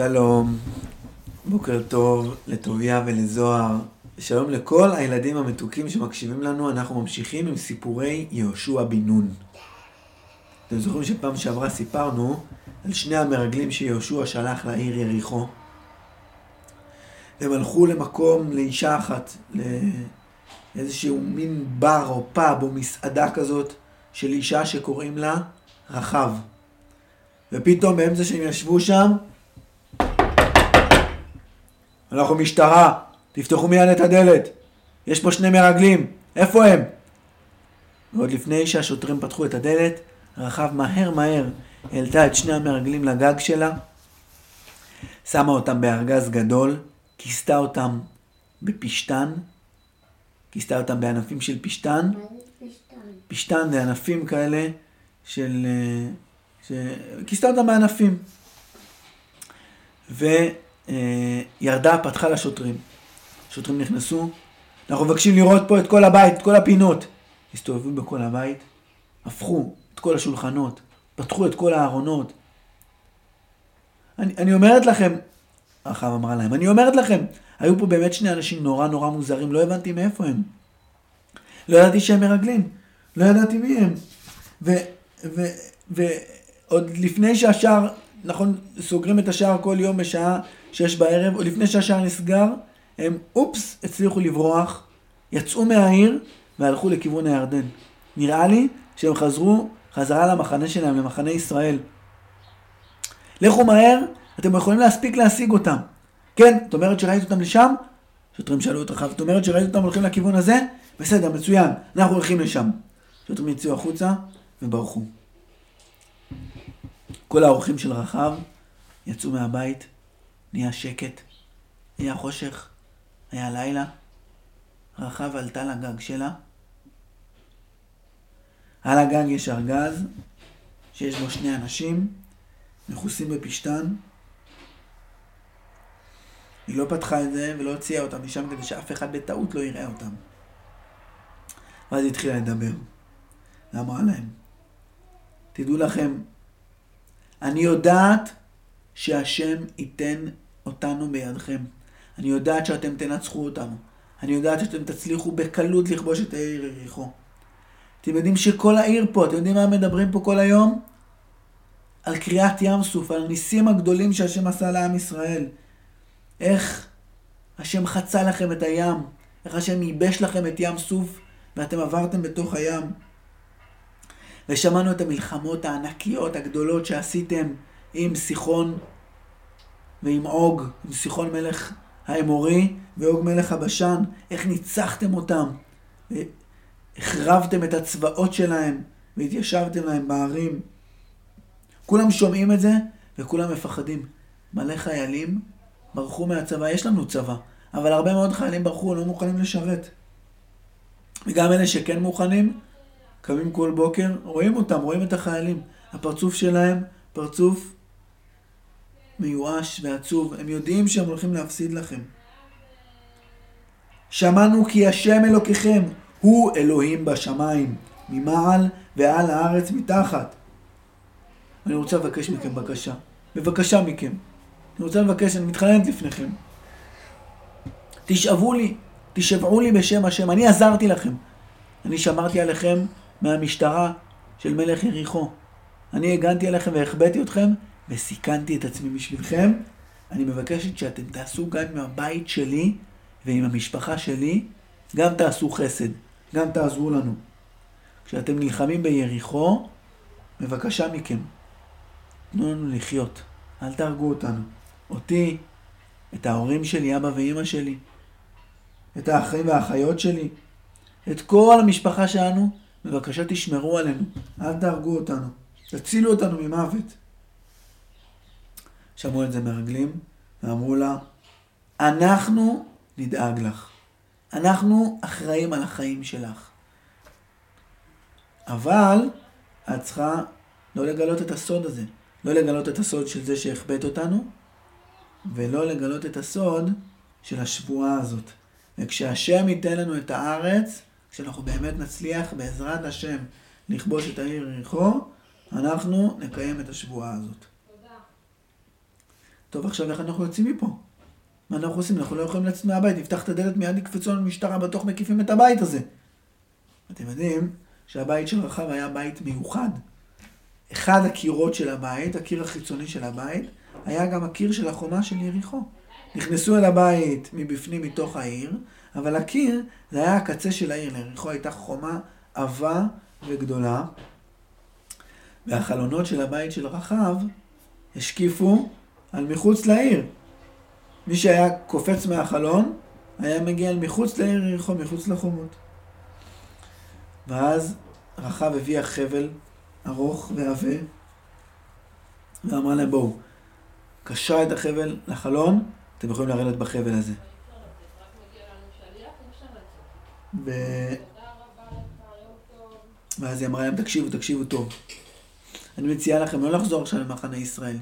שלום, בוקר טוב לטוביה ולזוהר. שלום לכל הילדים המתוקים שמקשיבים לנו, אנחנו ממשיכים עם סיפורי יהושע בן נון. אתם זוכרים שפעם שעברה סיפרנו על שני המרגלים שיהושע שלח לעיר יריחו. הם הלכו למקום, לאישה אחת, לאיזשהו מין בר או פאב או מסעדה כזאת של אישה שקוראים לה רחב. ופתאום באמצע שהם ישבו שם, אנחנו משטרה, תפתחו מיד את הדלת. יש פה שני מרגלים, איפה הם? ועוד לפני שהשוטרים פתחו את הדלת, רחב מהר מהר העלתה את שני המרגלים לגג שלה, שמה אותם בארגז גדול, כיסתה אותם בפשתן, כיסתה אותם בענפים של פשתן. פשתן זה ענפים כאלה של... אה, ש... כיסתה אותם בענפים. וירדה, פתחה לשוטרים. השוטרים נכנסו, אנחנו מבקשים לראות פה את כל הבית, את כל הפינות. הסתובבו בכל הבית, הפכו את כל השולחנות, פתחו את כל הארונות. אני, אני אומרת לכם, רחב אמרה להם, אני אומרת לכם, היו פה באמת שני אנשים נורא נורא מוזרים, לא הבנתי מאיפה הם. לא ידעתי שהם מרגלים, לא ידעתי מי הם. ועוד לפני שהשער, נכון, סוגרים את השער כל יום בשעה שש בערב, או לפני שהשער נסגר, הם אופס, הצליחו לברוח, יצאו מהעיר והלכו לכיוון הירדן. נראה לי שהם חזרו חזרה למחנה שלהם, למחנה ישראל. לכו מהר, אתם יכולים להספיק להשיג אותם. כן, את אומרת שראית אותם לשם? שוטרים שאלו אותך, את אומרת שראית אותם הולכים לכיוון הזה? בסדר, מצוין, אנחנו הולכים לשם. שוטרים יצאו החוצה וברחו. כל האורחים של רחב יצאו מהבית, נהיה שקט, נהיה חושך, היה לילה. רחב עלתה לגג שלה. על הגג יש ארגז שיש בו שני אנשים מכוסים בפשתן. היא לא פתחה את זה ולא הוציאה אותם משם כדי שאף אחד בטעות לא יראה אותם. ואז היא התחילה לדבר. ואמרה להם, תדעו לכם, אני יודעת שהשם ייתן אותנו בידכם. אני יודעת שאתם תנצחו אותנו. אני יודעת שאתם תצליחו בקלות לכבוש את העיר יריחו. אתם יודעים שכל העיר פה, אתם יודעים מה מדברים פה כל היום? על קריעת ים סוף, על הניסים הגדולים שהשם עשה לעם ישראל. איך השם חצה לכם את הים, איך השם ייבש לכם את ים סוף ואתם עברתם בתוך הים. ושמענו את המלחמות הענקיות, הגדולות שעשיתם עם סיחון ועם עוג, עם סיחון מלך האמורי ועוג מלך הבשן, איך ניצחתם אותם, החרבתם את הצבאות שלהם והתיישבתם להם בערים. כולם שומעים את זה וכולם מפחדים. מלא חיילים ברחו מהצבא, יש לנו צבא, אבל הרבה מאוד חיילים ברחו, לא מוכנים לשרת. וגם אלה שכן מוכנים, קמים כל בוקר, רואים אותם, רואים את החיילים. הפרצוף שלהם, פרצוף מיואש ועצוב. הם יודעים שהם הולכים להפסיד לכם. שמענו כי השם אלוקיכם הוא אלוהים בשמיים, ממעל ועל הארץ מתחת. אני רוצה לבקש מכם בקשה. בבקשה מכם. אני רוצה לבקש, אני מתחננת לפניכם. תשאבו לי, תשבעו לי בשם השם. אני עזרתי לכם. אני שמרתי עליכם מהמשטרה של מלך יריחו. אני הגנתי עליכם והחבאתי אתכם וסיכנתי את עצמי בשבילכם. אני מבקשת שאתם תעשו גם עם הבית שלי ועם המשפחה שלי, גם תעשו חסד, גם תעזרו לנו. כשאתם נלחמים ביריחו, בבקשה מכם, תנו לנו לחיות, אל תהרגו אותנו. אותי, את ההורים שלי, אבא ואימא שלי, את האחים והאחיות שלי, את כל המשפחה שלנו, בבקשה תשמרו עלינו, אל תהרגו אותנו, תצילו אותנו ממוות. שמעו את זה מרגלים, ואמרו לה, אנחנו נדאג לך. אנחנו אחראים על החיים שלך. אבל את צריכה לא לגלות את הסוד הזה. לא לגלות את הסוד של זה שהחבאת אותנו, ולא לגלות את הסוד של השבועה הזאת. וכשהשם ייתן לנו את הארץ, כשאנחנו באמת נצליח בעזרת השם לכבוש את העיר יריחו, אנחנו נקיים את השבועה הזאת. תודה. טוב, עכשיו איך אנחנו יוצאים מפה? מה אנחנו עושים? אנחנו לא יכולים לצאת מהבית, נפתח את הדלת, מיד יקפצו לנו משטרה, בטוח מקיפים את הבית הזה. אתם יודעים שהבית של רחב היה בית מיוחד. אחד הקירות של הבית, הקיר החיצוני של הבית, היה גם הקיר של החומה של יריחו. נכנסו אל הבית מבפנים, מתוך העיר, אבל הקיר, זה היה הקצה של העיר. ליריחו הייתה חומה עבה וגדולה, והחלונות של הבית של רחב השקיפו על מחוץ לעיר. מי שהיה קופץ מהחלון, היה מגיע אל מחוץ לעיר יריחו, מחוץ לחומות. ואז רחב הביאה חבל ארוך ועבה, ואמרה להם, בואו, קשרה את החבל לחלון, אתם יכולים לרדת בחבל הזה. ו... ואז היא אמרה להם, תקשיבו, תקשיבו טוב. אני מציעה לכם לא לחזור עכשיו למחנה ישראל.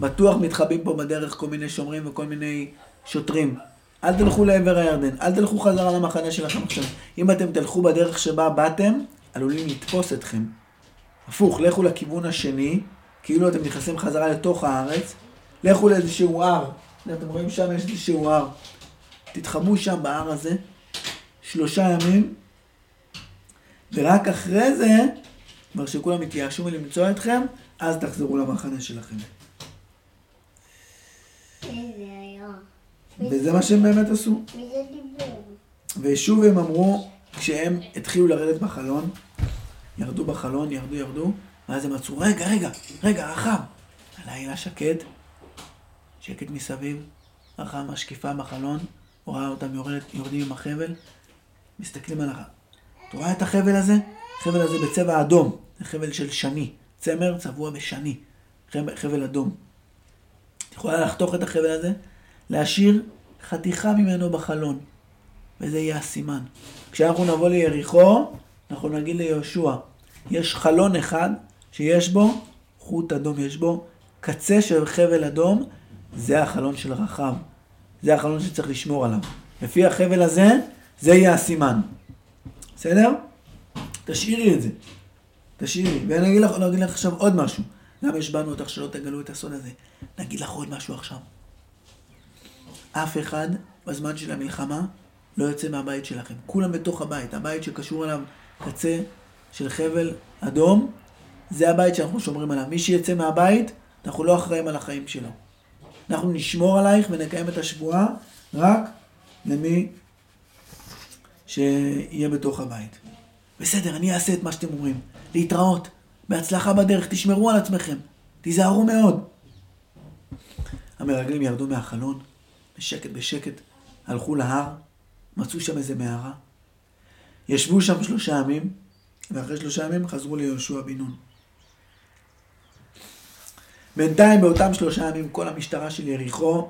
בטוח מתחבאים פה בדרך כל מיני שומרים וכל מיני שוטרים. אל תלכו לעבר הירדן, אל תלכו חזרה למחנה שלכם עכשיו. אם אתם תלכו בדרך שבה באתם, עלולים לתפוס אתכם. הפוך, לכו לכיוון השני, כאילו אתם נכנסים חזרה לתוך הארץ, לכו לאיזשהו הר, אתם רואים שם יש איזשהו הר, תתחבאו שם בהר הזה, שלושה ימים, ורק אחרי זה, כבר שכולם יתייאשו מלמצוא אתכם, אז תחזרו למחנה שלכם. וזה מה שהם באמת עשו. ושוב הם אמרו, כשהם התחילו לרדת בחלון, ירדו בחלון, ירדו, ירדו, ואז הם עצרו, רגע, רגע, רגע, רחב. הלילה שקט, שקט מסביב, רחב משקיפה בחלון, רואה אותם יורד, יורדים עם החבל, מסתכלים על הרחב. אתה רואה את החבל הזה? החבל הזה בצבע אדום, זה חבל של שני, צמר צבוע בשני, חבל אדום. את יכולה לחתוך את החבל הזה, להשאיר חתיכה ממנו בחלון, וזה יהיה הסימן. כשאנחנו נבוא ליריחו, אנחנו נגיד ליהושע, יש חלון אחד שיש בו חוט אדום, יש בו קצה של חבל אדום, זה החלון של רחב. זה החלון שצריך לשמור עליו. לפי החבל הזה, זה יהיה הסימן. בסדר? תשאירי את זה. תשאירי. ואני אגיד לך, אגיד לך עכשיו עוד משהו. למה השבענו אותך שלא תגלו את הסוד הזה? נגיד לך עוד משהו עכשיו. אף אחד בזמן של המלחמה לא יוצא מהבית שלכם. כולם בתוך הבית. הבית שקשור אליו קצה של חבל אדום, זה הבית שאנחנו שומרים עליו. מי שיצא מהבית, אנחנו לא אחראים על החיים שלו. אנחנו נשמור עלייך ונקיים את השבועה רק למי שיהיה בתוך הבית. בסדר, אני אעשה את מה שאתם אומרים. להתראות. בהצלחה בדרך, תשמרו על עצמכם. תיזהרו מאוד. המרגלים ירדו מהחלון, בשקט בשקט, הלכו להר, מצאו שם איזה מערה. ישבו שם שלושה ימים, ואחרי שלושה ימים חזרו ליהושע בן נון. בינתיים באותם שלושה ימים כל המשטרה של יריחו,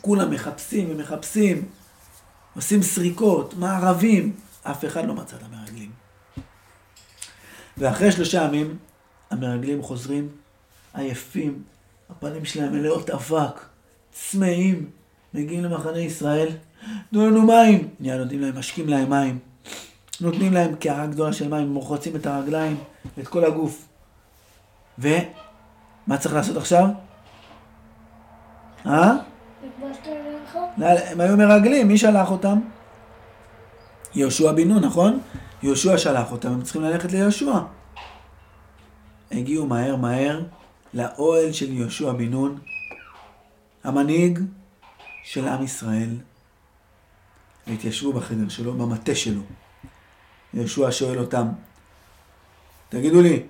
כולם מחפשים ומחפשים, עושים סריקות, מערבים, אף אחד לא מצא את המרגלים. ואחרי שלושה ימים המרגלים חוזרים עייפים, הפנים שלהם מלאות אבק, צמאים, מגיעים למחנה ישראל, תנו לנו מים, נהיה נותנים להם, משקים להם מים. נותנים להם קערה גדולה של מים, מוחצים את הרגליים, את כל הגוף. ומה צריך לעשות עכשיו? אה? הם היו מרגלים, מי שלח אותם? יהושע בן נון, נכון? יהושע שלח אותם, הם צריכים ללכת ליהושע. הגיעו מהר מהר לאוהל של יהושע בן נון, המנהיג של עם ישראל, והתיישבו בחדר שלו, במטה שלו. יהושע שואל אותם, תגידו לי,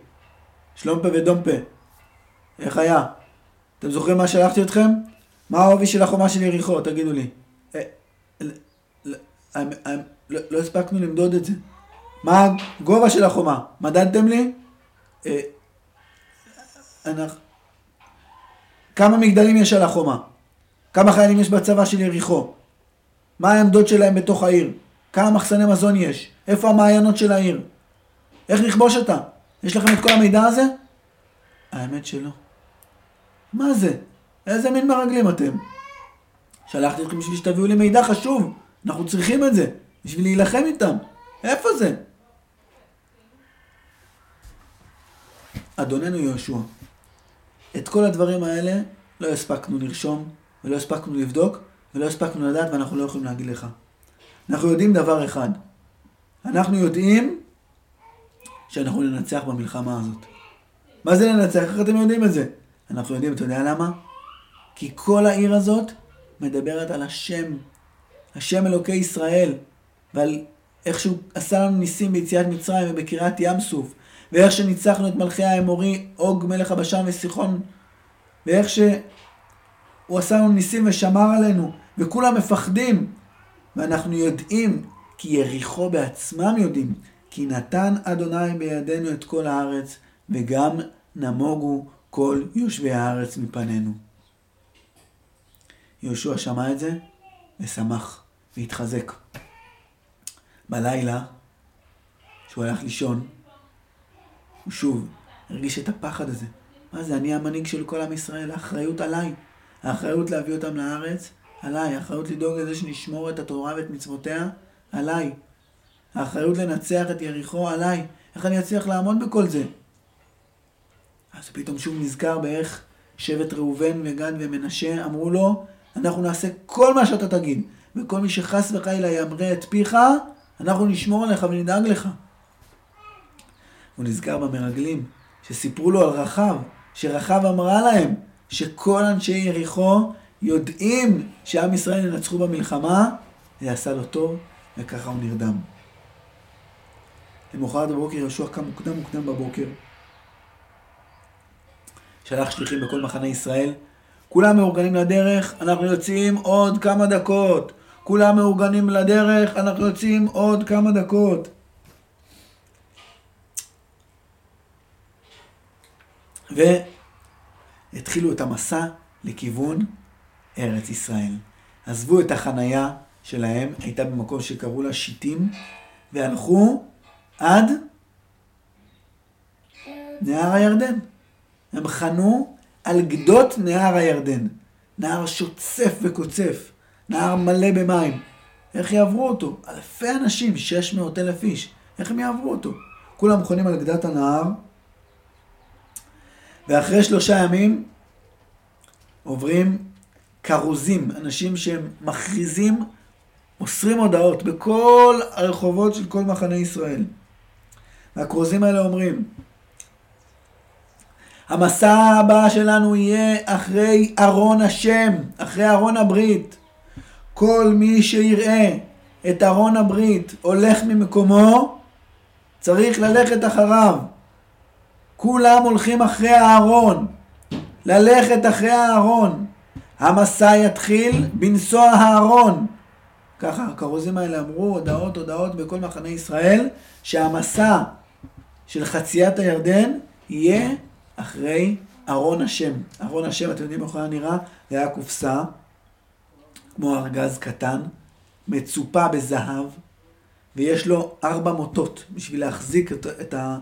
שלומפה ודומפה, איך היה? אתם זוכרים מה שלחתי אתכם? מה העובי של החומה של יריחו? תגידו לי. אה, לא, לא הספקנו למדוד את זה. מה הגובה של החומה? מדדתם לי? אה, כמה מגדלים יש על החומה? כמה חיילים יש בצבא של יריחו? מה העמדות שלהם בתוך העיר? כמה מחסני מזון יש? איפה המעיינות של העיר? איך נכבוש אותה? יש לכם את כל המידע הזה? האמת שלא. מה זה? איזה מין מרגלים אתם? שלחתי אתכם בשביל שתביאו לי מידע חשוב. אנחנו צריכים את זה. בשביל להילחם איתם. איפה זה? אדוננו יהושע, את כל הדברים האלה לא הספקנו לרשום, ולא הספקנו לבדוק, ולא הספקנו לדעת, ואנחנו לא יכולים להגיד לך. אנחנו יודעים דבר אחד. אנחנו יודעים שאנחנו ננצח במלחמה הזאת. מה זה לנצח? איך אתם יודעים את זה? אנחנו יודעים, אתה יודע למה? כי כל העיר הזאת מדברת על השם, השם אלוקי ישראל, ועל איך שהוא עשה לנו ניסים ביציאת מצרים ובקריאת ים סוף, ואיך שניצחנו את מלכי האמורי, אוג מלך הבשן וסיחון, ואיך שהוא עשה לנו ניסים ושמר עלינו, וכולם מפחדים, ואנחנו יודעים, כי יריחו בעצמם יודעים, כי נתן אדוני בידינו את כל הארץ, וגם נמוגו כל יושבי הארץ מפנינו. יהושע שמע את זה ושמח והתחזק. בלילה, כשהוא הלך לישון, הוא שוב הרגיש את הפחד הזה. מה זה, אני המנהיג של כל עם ישראל, האחריות עליי. האחריות להביא אותם לארץ, עליי. האחריות לדאוג לזה שנשמור את התורה ואת מצוותיה, עליי. האחריות לנצח את יריחו, עליי. איך אני אצליח לעמוד בכל זה? אז פתאום שוב נזכר באיך שבט ראובן וגד ומנשה אמרו לו, אנחנו נעשה כל מה שאתה תגיד, וכל מי שחס וחלילה ימרה את פיך, אנחנו נשמור עליך ונדאג לך. הוא נזכר במרגלים, שסיפרו לו על רחב, שרחב אמרה להם שכל אנשי יריחו יודעים שעם ישראל ינצחו במלחמה, זה עשה לו טוב, וככה הוא נרדם. למחרת בבוקר יהושע קם מוקדם מוקדם בבוקר. שלח שליחים בכל מחנה ישראל. כולם מאורגנים לדרך, אנחנו יוצאים עוד כמה דקות. כולם מאורגנים לדרך, אנחנו יוצאים עוד כמה דקות. והתחילו את המסע לכיוון ארץ ישראל. עזבו את החנייה שלהם, הייתה במקום שקראו לה שיטים, והלכו עד נהר הירדן. הם חנו על גדות נהר הירדן. נהר שוצף וקוצף, נהר מלא במים. איך יעברו אותו? אלפי אנשים, 600 אלף איש. איך הם יעברו אותו? כולם חונים על גדת הנהר, ואחרי שלושה ימים עוברים כרוזים, אנשים שהם מכריזים, מוסרים הודעות בכל הרחובות של כל מחנה ישראל. והכרוזים האלה אומרים, המסע הבא שלנו יהיה אחרי ארון השם, אחרי ארון הברית. כל מי שיראה את ארון הברית הולך ממקומו, צריך ללכת אחריו. כולם הולכים אחרי הארון. ללכת אחרי הארון. המסע יתחיל בנסוע הארון. ככה הכרוזים האלה אמרו, הודעות, הודעות בכל מחנה ישראל, שהמסע של חציית הירדן יהיה אחרי ארון השם. ארון השם, אתם יודעים איך היה נראה? זה היה קופסה, כמו ארגז קטן, מצופה בזהב, ויש לו ארבע מוטות בשביל להחזיק את, את ה...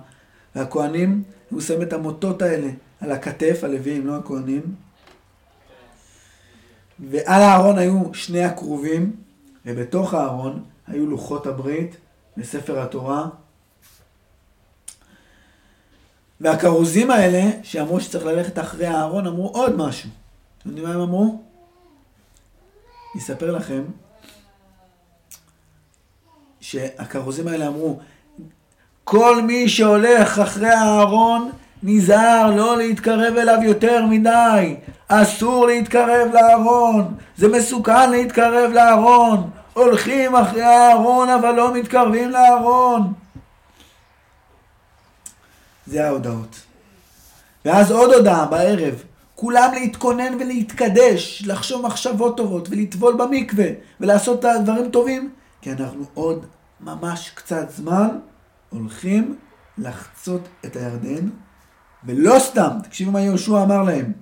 והכוהנים, הוא שם את המוטות האלה על הכתף, הלווים, לא הכוהנים. ועל הארון היו שני הכרובים, ובתוך הארון היו לוחות הברית וספר התורה והכרוזים האלה, שאמרו שצריך ללכת אחרי הארון, אמרו עוד משהו. אתם יודעים מה הם אמרו? אני אספר לכם שהכרוזים האלה אמרו, כל מי שהולך אחרי הארון, נזהר לא להתקרב אליו יותר מדי. אסור להתקרב לארון. זה מסוכן להתקרב לארון. הולכים אחרי הארון אבל לא מתקרבים לארון. זה ההודעות. ואז עוד הודעה בערב, כולם להתכונן ולהתקדש, לחשוב מחשבות טובות ולטבול במקווה ולעשות את הדברים טובים, כי אנחנו עוד ממש קצת זמן הולכים לחצות את הירדן, ולא סתם, תקשיבו מה יהושע אמר להם,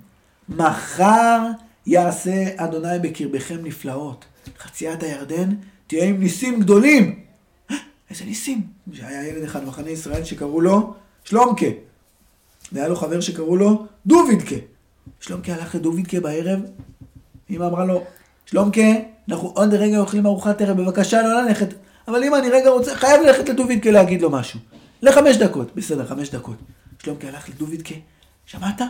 מחר יעשה אדוני בקרבכם נפלאות. חציית הירדן תהיה עם ניסים גדולים. איזה ניסים? שהיה ילד אחד במחנה ישראל שקראו לו שלומקה. והיה לו חבר שקראו לו דובידקה. שלומקה הלך לדובידקה בערב, אמא אמרה לו, שלומקה, אנחנו עוד רגע אוכלים ארוחת ערב, בבקשה לא ללכת. אבל אמא, אני רגע רוצה, חייב ללכת לדובידקה להגיד לו משהו. לחמש דקות. בסדר, חמש דקות. שלומקה הלך לדובידקה, שמעת?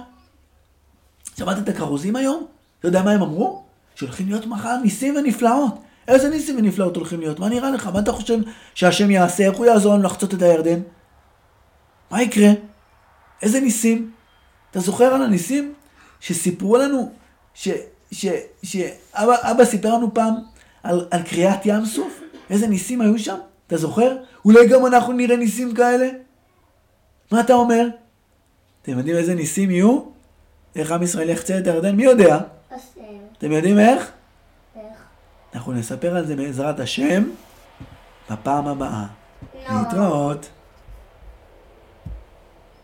שמעת את הכרוזים היום? אתה יודע מה הם אמרו? שהולכים להיות מחר ניסים ונפלאות. איזה ניסים ונפלאות הולכים להיות? מה נראה לך? מה אתה חושב שהשם יעשה? איך הוא יעזור לנו לחצות את הירדן? מה יקרה? איזה ניסים? אתה זוכר על הניסים שסיפרו לנו, שאבא סיפר לנו פעם על, על קריאת ים סוף? איזה ניסים היו שם? אתה זוכר? אולי גם אנחנו נראה ניסים כאלה? מה אתה אומר? אתם יודעים איזה ניסים יהיו? איך עם ישראל יחצה את הירדן? מי יודע? אתם יודעים איך? איך? אנחנו נספר על זה בעזרת השם בפעם הבאה. להתראות.